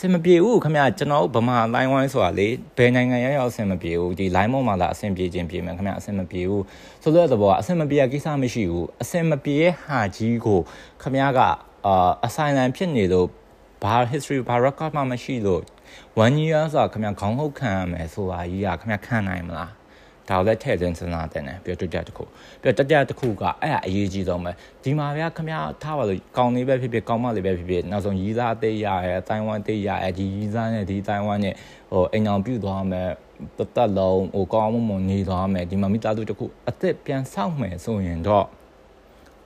စင်မပြေဘူးခင်ဗျာကျွန်တော်ဗမာလိုင်းဝိုင်းဆိုတာလေဘယ်နိုင်ငံရောက်ရောက်အဆင်မပြေဘူးဒီ line ပေါ်မှာလာအဆင်ပြေခြင်းပြေမယ်ခင်ဗျာအဆင်မပြေဘူးဆိုတော့သဘောကအဆင်မပြေကိစ္စမရှိဘူးအဆင်မပြေရဲ့ဟာကြီးကိုခင်ဗျာကအာ assignment ဖြစ်နေလို့ဘာ history ဘာ record မှမရှိလို့ one year ဆိုတာခင်ဗျာခေါင်းဟုတ်ခံရမယ်ဆိုတာကြီးကခင်ဗျာခံနိုင်မလား ဒါလည်းထည့်သွင်းစဉ်းစားတဲ့နဲ့ပြီးတော့တတိယတစ်ခုပြီးတော့တတိယတစ်ခုကအဲ့ဒါအရေးကြီးဆုံးပဲဒီမှာဗျာခမရထားပါလို့ကောင်းလေးပဲဖြစ်ဖြစ်ကောင်းမလေးပဲဖြစ်ဖြစ်နောက်ဆုံးရီးသားအသေးရရဲ့တိုင်ဝမ်သေးရရဲ့ဒီရီးသားနဲ့ဒီတိုင်ဝမ်နဲ့ဟိုအိမ်အောင်ပြုတ်သွားမယ်တသက်လုံးဟိုကောင်းမွန်မွန်နေသွားမယ်ဒီမှာမိသားစုတစ်ခုအသက်ပြန်ဆောက်မယ်ဆိုရင်တော့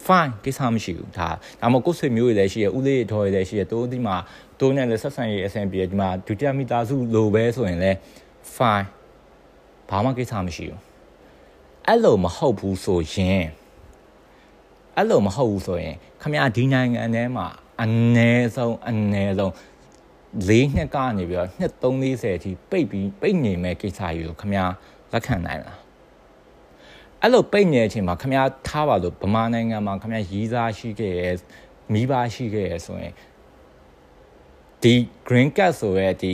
fine ကိစ္စမရှိဘူးဒါဒါမှမဟုတ်ကိုယ်ဆွေမျိုးတွေလည်းရှိရဦးလေးတော်တွေလည်းရှိရတိုးဒီမှာတိုးနဲ့လည်းဆက်ဆံရေးအဆင်ပြေဒီမှာဒုတိယမိသားစုလိုပဲဆိုရင်လည်း fine ဘာမှကိစ္စမရှိဘူးအဲ့လိုမဟုတ်ဘူးဆိုရင်အဲ့လိုမဟုတ်ဘူးဆိုရင်ခမရဒီနိုင်ငံထဲမှာအနည်းဆုံးအနည်းဆုံး၄နှစ်ကနေပြီးတော့နှစ်340အထိပိတ်ပြီးပိတ်နေမဲ့ကိစ္စကြီးကိုခမရလက်ခံနိုင်လားအဲ့လိုပိတ်နေတဲ့အချိန်မှာခမရထားပါလို့ဗမာနိုင်ငံမှာခမရရီးစားရှိခဲ့ရမိဘရှိခဲ့ရဆိုရင်ဒီ green card ဆိုရဲဒီ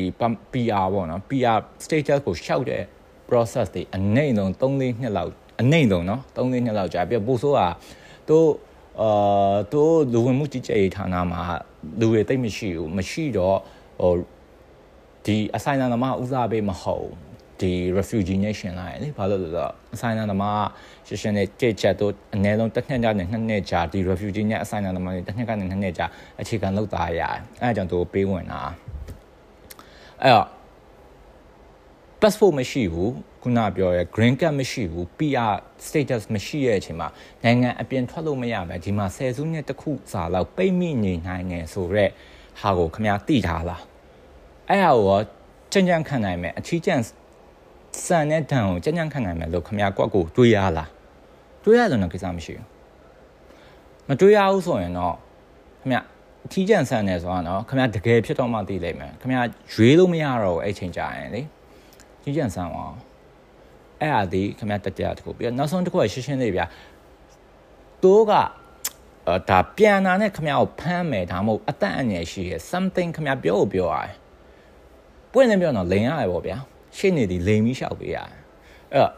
PR ပေါ့နော် PR status ကိုရှောက်တဲ့ process တွေအနှိမ့်ဆုံး3-4နှစ်လောက်အနှိမ့်ဆုံးเนาะ3-4နှစ်လောက်ကြာပြီးပို့ဆိုးကတို့အာတို့လူဝင်မှုကြီးကြပ်ရေးဌာနမှာလူတွေတိတ်မရှိဘူးမရှိတော့ဟိုဒီ assignment သမားဦးစားပေးမဟုတ် ဒီ refugee nation လာရလေဘာလို့လဲဆိုတော့အဆိုင်နာသမားရှင်းရှင်းနဲ့ကြိတ်ချက်တို့အနည်းဆုံးတစ်နှစ်ကြာနဲ့နှစ်နှစ်ကြာဒီ refugee နဲ့အဆိုင်နာသမားတွေတစ်နှစ်ကနေနှစ်နှစ်ကြာအခြေခံလောက်သားရတယ်အဲအကြောင်းသူပေးဝင်တာအဲ့တော့ passport မရှိဘူးခုနပြောရဲ green card မရှိဘူး PR status မရှိရဲ့အချိန်မှာနိုင်ငံအပြင်ထွက်လို့မရပဲဒီမှာဆယ်စုနှစ်တစ်ခုစာလောက်ပိတ်မိနေနိုင်တယ်ဆိုတော့ဟာကိုခမသိထားလားအဲ့ဟာကိုကြံ့ကြံ့ခံနိုင်မယ်အချီးကျန်စံတဲ့တန်ကိုကြံ့ကြံ့ခံနိုင်မယ်လို့ခမကွက်ကိုတွေးရလားတွေးရလို့တော့ကိစ္စမရှိဘူးမတွေးရဘူးဆိုရင်တော့ခမအထီးကျန်ဆန်နေဆိုတော့ခမတကယ်ဖြစ်တော့မှသိလိမ့်မယ်ခမရွေးလို့မရတော့ဘူးအဲ့ချိန်ကြာရင်လေ ကြီးကျန်ဆန်ပါအဲ့အသည်ခမတက်ကြတခုပြီးတော့နောက်ဆုံးတစ်ခုကရှင်းရှင်းလေးဗျာတိုးကအဲဒါပြန်လာနဲ့ခမကိုဖမ်းမယ်ဒါမှမဟုတ်အသက်အန္တရာယ်ရှိရ something ခမပြောဖို့ပြောရတယ်ပွင့်နေပြောတော့လိန်ရတယ်ပေါ့ဗျာရှင်းနေဒီလိန်ပြီးရှောက်ပေးရတယ်အဲ့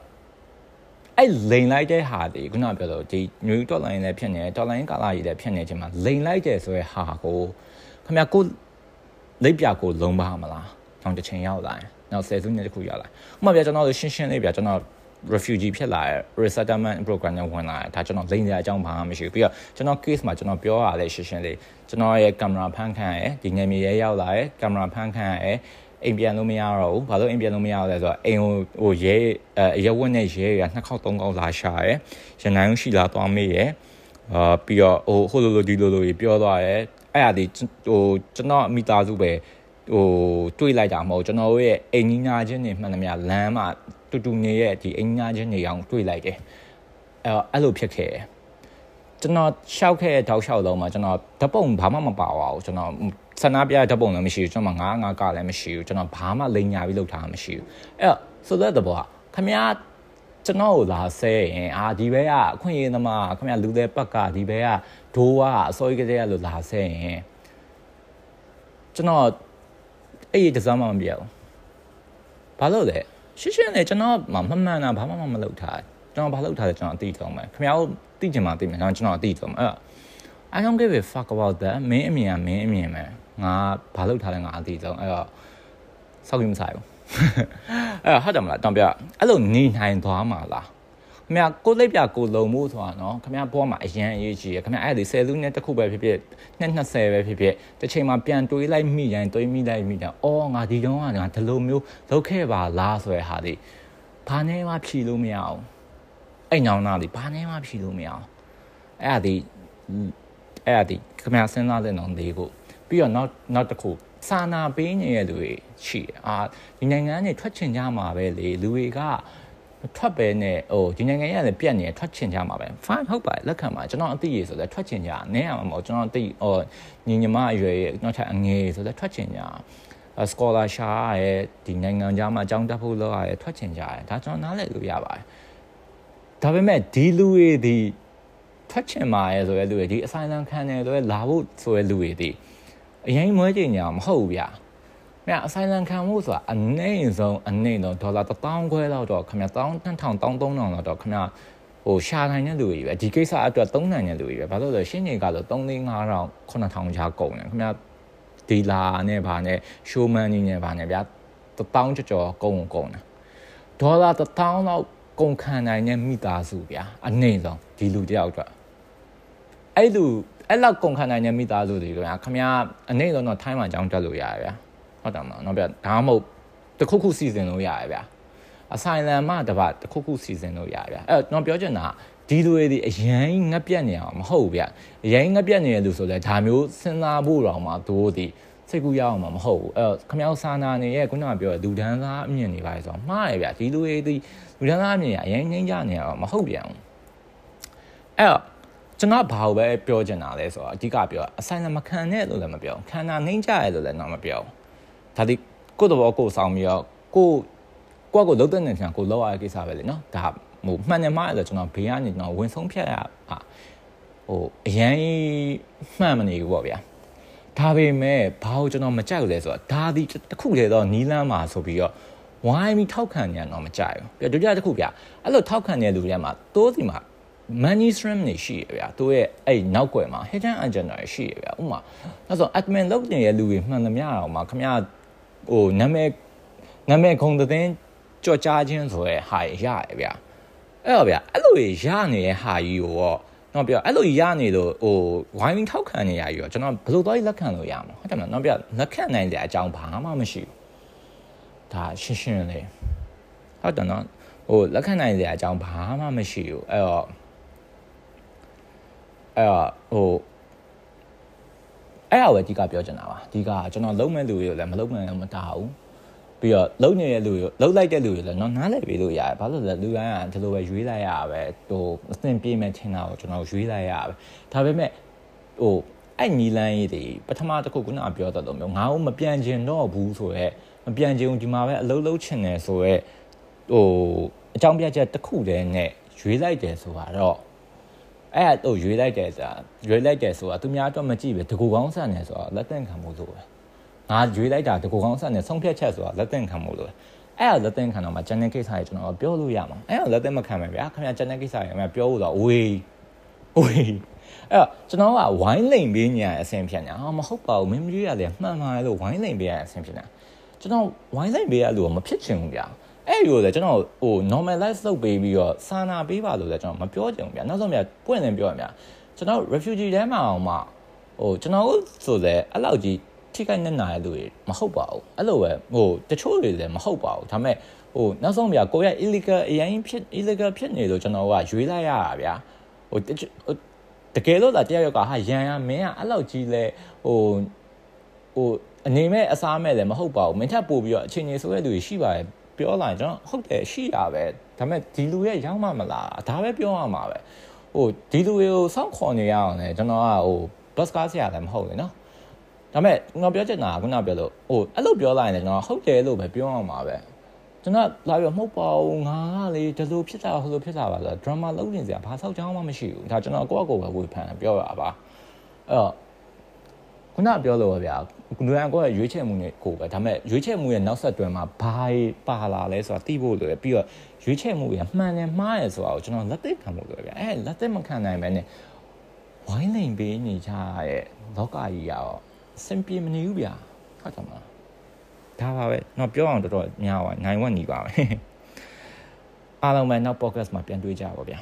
အဲ့လိန်လိုက်တဲ့ဟာဒီခုနပြောလို့ဒီ new dot line လည်းဖြစ်နေတယ် dot line ကာလာကြီးလည်းဖြစ်နေခြင်းမှာလိန်လိုက်တယ်ဆိုရဲဟာကိုခမကိုလိပ်ပြကိုလုံးပါမလားတောင်တစ်ချိန်ရောက်လာရင် နောက်ဆယ်စုနှစ်တခုရောက်လာဥပမာပြကျွန်တော်တို့ရှင်းရှင်းလေးပြကျွန်တော် refugee ဖြစ်လာတဲ့ resettlement program နဲ့ဝင်လာတယ်ဒါကျွန်တော်လိမ့်စရာအကြောင်းဘာမှမရှိဘူးပြီးတော့ကျွန်တော် case မှာကျွန်တော်ပြောရလဲရှင်းရှင်းလေးကျွန်တော်ရဲ့ကင်မရာဖမ်းခံရဲဒီငယ်မြေရဲရောက်လာရဲကင်မရာဖမ်းခံရဲအိမ်ပြန်လို့မရတော့ဘူးဘာလို့အိမ်ပြန်လို့မရလဲဆိုတော့အိမ်ဟိုဟိုရဲအရက်ဝက်နဲ့ရဲရနှစ်ခေါက်သုံးခေါက်လာရှာရဲရနိုင်ရှိလာသွားမေးရဲအာပြီးတော့ဟိုဟိုလိုလိုဒီလိုလိုပြောသွားရဲအဲ့ဒါဒီဟိုကျွန်တော်မိသားစုပဲ ဟိုတွေးလိုက်တာမဟုတ်ကျွန်တော်တို့ရဲ့အိမ်ကြီးညာချင်းတွေမှန်သမျှလမ်းမှာတူတူနေရဲ့ဒီအိမ်ညာချင်းတွေအောင်တွေးလိုက်တယ်အဲအဲ့လိုဖြစ်ခဲ့ကျွန်တော်ရှောက်ခဲ့တဲ့တောက်လျှောက်လုံးမှာကျွန်တော်ဓပုံဘာမှမပါပါဘူးကျွန်တော်ဆန္ဒပြဓပုံလည်းမရှိဘူးကျွန်တော်ငါးငါးကလည်းမရှိဘူးကျွန်တော်ဘာမှလိန်ညာပြီးလုပ်ထားမရှိဘူးအဲ့တော့ဆိုတဲ့ဘောကခမ ्या ကျွန်တော်ကိုလာဆဲရင်အာဒီဘဲကအခွင့်အရေးသမားခမ ्या လူတဲ့ပတ်ကဒီဘဲကဒိုးကအစိုးရကလေးကလို့လာဆဲရင်ကျွန်တော် အဲ့ဒီတစားမှမပြတ်ဘူးဘာလို့လဲရှင်းရှင်းလေကျွန်တော်မမှန်တာဘာမှမလုပ်ထားကျွန်တော်ဘာလုပ်ထားလဲကျွန်တော်အသိဆုံးပဲခင်ဗျားတို့သိချင်မှသိမယ်ကျွန်တော်အသိဆုံးအဲ့ I don't give a fuck about that မင်းအမြင်ကမင်းအမြင်ပဲငါဘာလုပ်ထားလဲငါအသိဆုံးအဲ့တော့စောက်ကြီးမဆိုင်ဘူးအဲ့ဟုတ်တယ်မလားတောင်ပြအဲ့လိုနေနိုင်သွားမှာလား ခင်ဗျာကိုလိပ်ပြကိုလုံမှုဆိုတာနော်ခင်ဗျာဘောမှာအရန်အရေးကြီးရခင်ဗျာအဲ့ဒီ10လူနဲ့တစ်ခုပဲဖြစ်ဖြစ်နှစ်20ပဲဖြစ်ဖြစ်တစ်ချိန်မှာပြန်တွေးလိုက်မိရင်တွေးမိလိုက်မိတယ်အော်ငါဒီတုန်းကငါဒီလိုမျိုးလုပ်ခဲ့ပါလားဆိုရဟာဒီဘာနဲ့မှဖြီလို့မရအောင်အဲ့ညောင်းသားဒီဘာနဲ့မှဖြီလို့မရအောင်အဲ့ဒါဒီအဲ့ဒါဒီခင်ဗျာစဉ်းစားတဲ့နောင်လေးကိုပြီးတော့နောက်နောက်တစ်ခုစာနာပေးနေတဲ့လူတွေရှိတယ်အာဒီနိုင်ငံကနေထွက်ချင်ကြမှာပဲလေလူတွေက ထွက်ပဲနဲ့ဟိုဒီနိုင်ငံရလည်းပြက်နေထွက်ချင်ကြမှာပဲ fine ဟုတ်ပါလက်ခံပါကျွန်တော်အသိရဆိုလဲထွက်ချင်ကြနည်းရမှာမဟုတ်ကျွန်တော်အသိဟိုညီညီမအရွယ်နောက်ထပ်အငယ်ဆိုလဲထွက်ချင်ကြစကောလာရှာရဲ့ဒီနိုင်ငံခြားမှာအကြောင်းတက်ဖို့လောက်ရရဲ့ထွက်ချင်ကြတယ်ဒါကျွန်တော်နားလည်လို့ရပါတယ်ဒါပေမဲ့ဒီလူတွေဒီထွက်ချင်ပါရဲ့ဆိုရဲလူတွေဒီအဆိုင်လန်ခံတယ်ဆိုရဲလာဖို့ဆိုရဲလူတွေဒီအရင်မွေးကြညာမဟုတ်ဘူးဗျာ မြအဆိုင်လန်ခံမှုဆိုတာအနည်းဆုံးအနည်းဆုံးဒေါ်လာ1000ခွဲလောက်တော့ခင်ဗျ1000 2000 3000လောက်တော့ခင်ဗျဟိုရှာနိုင်တဲ့လူတွေပဲဒီကိစ္စအတွက်သုံးနိုင်တဲ့လူတွေပဲဘာလို့လဲရှင်းနေကတော့3 4 5000 9000ချာကုန်တယ်ခင်ဗျဒီလာနဲ့ဗာနဲ့ရှိုးမန်ကြီးနဲ့ဗာနဲ့ဗျာ1000ကျော်ကျော်ကုန်ကုန်တယ်ဒေါ်လာ1000လောက်ကုန်ခံနိုင်တဲ့မိသားစုဗျာအနည်းဆုံးဒီလူတယောက်အတွက်အဲ့လူအဲ့လောက်ကုန်ခံနိုင်တဲ့မိသားစုတွေကဗျာခင်ဗျအနည်းဆုံးတော့ထိုင်းမှာကြောင်းတက်လို့ရတယ်ဗျာ ဟုတ်တယ်မလားနောက်ပြဒါမှမဟုတ်တခုခုစီစဉ်လို့ရတယ်ဗျာအဆိုင်လန်မှတပတ်တခုခုစီစဉ်လို့ရတယ်ဗျာအဲ့တော့ကျွန်တော်ပြောချင်တာဒီလူတွေဒီအရင်ငက်ပြက်နေအောင်မဟုတ်ဗျအရင်ငက်ပြက်နေတဲ့လူဆိုလဲဒါမျိုးစဉ်းစားဖို့တော့မှတို့ဒီစိတ်ကူးရအောင်မှာမဟုတ်ဘူးအဲ့ခမောက်စာနာနေရဲ့ခုနကပြောတဲ့လူဒန်းသားအမြင်တွေပါဆိုတော့မှားတယ်ဗျဒီလူတွေဒီလူဒန်းသားအမြင်ကအရင်ငိမ့်ကြနေအောင်မဟုတ်ပြန်ဘူးအဲ့တော့ကျွန်တော်ဘာလို့ပဲပြောချင်တာလဲဆိုတော့အဓိကပြောအဆိုင်လမခံနဲ့လို့လည်းမပြောခန္ဓာနှိမ့်ကြရဲလို့လည်းတော့မပြော ဒါဒီကိုယ့်တဘောကိုယ်ဆောင်ပြီးတော့ကိုကိုယ့်ကိုလုံးတဲ့နေချင်ကိုလောက်ရတဲ့ကိစ္စပဲလေနော်ဒါဟိုမှန်တယ်မှားတယ်ကျွန်တော်ဘေးကနေကျွန်တော်ဝင်ဆုံးဖြတ်ရဟာဟိုအရင်မှန်မနေဘူးပေါ့ဗျာဒါပေမဲ့ဘာလို့ကျွန်တော်မကြိုက်လဲဆိုတော့ဒါဒီတခုလေတော့နီးလန်းမှာဆိုပြီးတော့ဝိုင်းပြီးထောက်ခံနေတော့မကြိုက်ဘူးပြဒုတိယတစ်ခုဗျအဲ့လိုထောက်ခံနေတဲ့လူတွေမှာတိုးစီမှာ money stream နေရှိရဗျာသူရဲ့အဲ့နောက်ွယ်မှာ hidden agenda ရှိရဗျာဥမာအဲ့ဆို admin လုပ်နေတဲ့လူတွေမှန်သမျှတော့မှာခမရ ဟိုနာမည်နာမည်ခုံတဲ့ကြော်ကြားခြင်းဆိုရဲဟာရရဗျအဲ့တော့ဗျအဲ့လိုရနေတဲ့ဟာကြီးကိုတော့တော့ပြောအဲ့လိုရနေလို့ဟိုဝိုင်းထောက်ခံနေရကြီးတော့ကျွန်တော်ဘယ်လိုသွားလက်ခံလို့ရမှာဟုတ်တယ်မလားတော့ပြောလက်ခံနိုင်တဲ့အကြောင်းဘာမှမရှိဘူးဒါရှင်းရှင်းလေးဟုတ်တယ်နော်ဟိုလက်ခံနိုင်တဲ့အကြောင်းဘာမှမရှိဘူးအဲ့တော့အဲ့တော့ဟို အဲ့ဒါပဲအဓိကပြောချင်တာပါအဓိကကျွန်တော်လုံးမဲ့လူတွေလည်းမလုံးမဲ့မတားဘူးပြီးတော့လုံနေတဲ့လူတွေလုံလိုက်တဲ့လူတွေလည်းတော့နားလည်ပေးလို့ရတယ်ဘာလို့လဲလူတိုင်းကဒီလိုပဲရွေးလိုက်ရပဲဟိုအသင်ပြေးမဲ့ထင်တာကိုကျွန်တော်ရွေးလိုက်ရပဲဒါပေမဲ့ဟိုအဲ့ညီလန်းကြီးတွေပထမတစ်ခုကနပြောတတ်လို့မျိုးငါ့ကိုမပြန်ကျင်တော့ဘူးဆိုတော့မပြန်ကျင်ဒီမှာပဲအလုံးလုံးချင်တယ်ဆိုတော့ဟိုအကြောင်းပြချက်တစ်ခုတည်းနဲ့ရွေးလိုက်တယ်ဆိုတာတော့ အဲ့ဒါတော့ရွေးလိုက်တယ်ဆိုတာရွေးလိုက်တယ်ဆိုတာသူများတော့မကြည့်ပဲတကူကောင်းဆန်တယ်ဆိုတာလက်သင့်ခံမှုလို့ပဲငါရွေးလိုက်တာတကူကောင်းဆန်တယ်ဆုံးဖြတ်ချက်ဆိုတာလက်သင့်ခံမှုလို့အဲ့ဒါလက်သင့်ခံတော့မှကျန်တဲ့ကိစ္စတွေကျွန်တော်ပြောလို့ရမှာအဲ့ဒါလက်သင့်မခံမယ်ဗျာခင်ဗျာကျန်တဲ့ကိစ္စတွေခင်ဗျာပြောလို့တော့ဝေးဝေးအဲ့တော့ကျွန်တော်ကဝိုင်းလိန်ပေးညာအဆင်ဖြစ်နေတာဟာမဟုတ်ပါဘူးမင်းမကြီးရလေမှန်ပါလို့ဝိုင်းလိန်ပေးရအဆင်ဖြစ်နေတာကျွန်တော်ဝိုင်းလိန်ပေးရလို့မဖြစ်ချင်ဘူးဗျာ အဲ့ဒီလိုလေကျွန်တော်ဟို normalize လုပ်ပေးပြီးတော့စာနာပေးပါလို့လည်းကျွန်တော်မပြောချင်ဘူးဗျာနောက်ဆုံးဗျာပွင့်နေပြောရမြကျွန်တော် refugee ထဲမှာအောင်မှဟိုကျွန်တော်ဆိုလေအဲ့လောက်ကြီးထိခိုက်နေနာရလူတွေမဟုတ်ပါဘူးအဲ့လိုပဲဟိုတချို့တွေလည်းမဟုတ်ပါဘူးဒါပေမဲ့ဟိုနောက်ဆုံးဗျာကိုရ illegal အရင်ဖြစ် illegal ဖြစ်နေလို့ကျွန်တော်ကရွေးလိုက်ရတာဗျာဟိုတကယ်လို့လာတယောက်ယောက်ကဟာရန်ရမင်းကအဲ့လောက်ကြီးလဲဟိုဟိုအနေမဲ့အစားမဲ့လည်းမဟုတ်ပါဘူးမင်းထပ်ပို့ပြီးတော့အချိန်ကြီးဆိုတဲ့လူတွေရှိပါတယ် ပြောလာရင်ကျွန်တော်ဟုတ်တယ်ရှိရပဲဒါပေမဲ့ဒီလူရဲ့ရောက်မှမလားဒါပဲပြောရမှာပဲဟိုဒီလူတွေကိုစောင့်ခေါ်နေရအောင်လေကျွန်တော်ကဟိုဘတ်ကားဆရာလည်းမဟုတ်လေနော်ဒါပေမဲ့ကျွန်တော်ပြောချင်တာကခုနပြောလို့ဟိုအဲ့လိုပြောလာရင်ကျွန်တော်ဟုတ်တယ်လို့ပဲပြောရမှာပဲကျွန်တော်လာပြီးမဟုတ်ပါဘူးငါကလေဒီလိုဖြစ်တာဟိုလိုဖြစ်တာပါဆိုတော့ drama လုပ်နေစရာဘာဆောက်ချောင်းမှမရှိဘူးဒါကျွန်တော်ကိုယ့်အကိုပဲဝေဖန်ပြောရပါအဲ့တော့ခုနပြောလို့ဗျာ လူရန်ကိုရွေးချယ်မှုနဲ့ကိုပဲဒါပေမဲ့ရွေးချယ်မှုရဲ့နောက်ဆက်တွဲမှာဘာပါလာလဲဆိုတာသိဖို့လိုတယ်ပြီးတော့ရွေးချယ်မှုရမှန်တယ်မှားတယ်ဆိုတာကိုကျွန်တော်လက်သိခံဖို့လိုတယ်ဗျအဲလက်သိမခံနိုင်ပဲနဲ့ဝိုင်းလိန်ပေးနေကြရဲ့လောကကြီးရောအဆင်ပြေမနေဘူးဗျာဟုတ်တယ်မလားဒါပါပဲတော့ပြောအောင်တော်တော်များပါနိုင်ဝက်နေပါပဲအားလုံးပဲနောက် podcast မှာပြန်တွေ့ကြပါဗျာ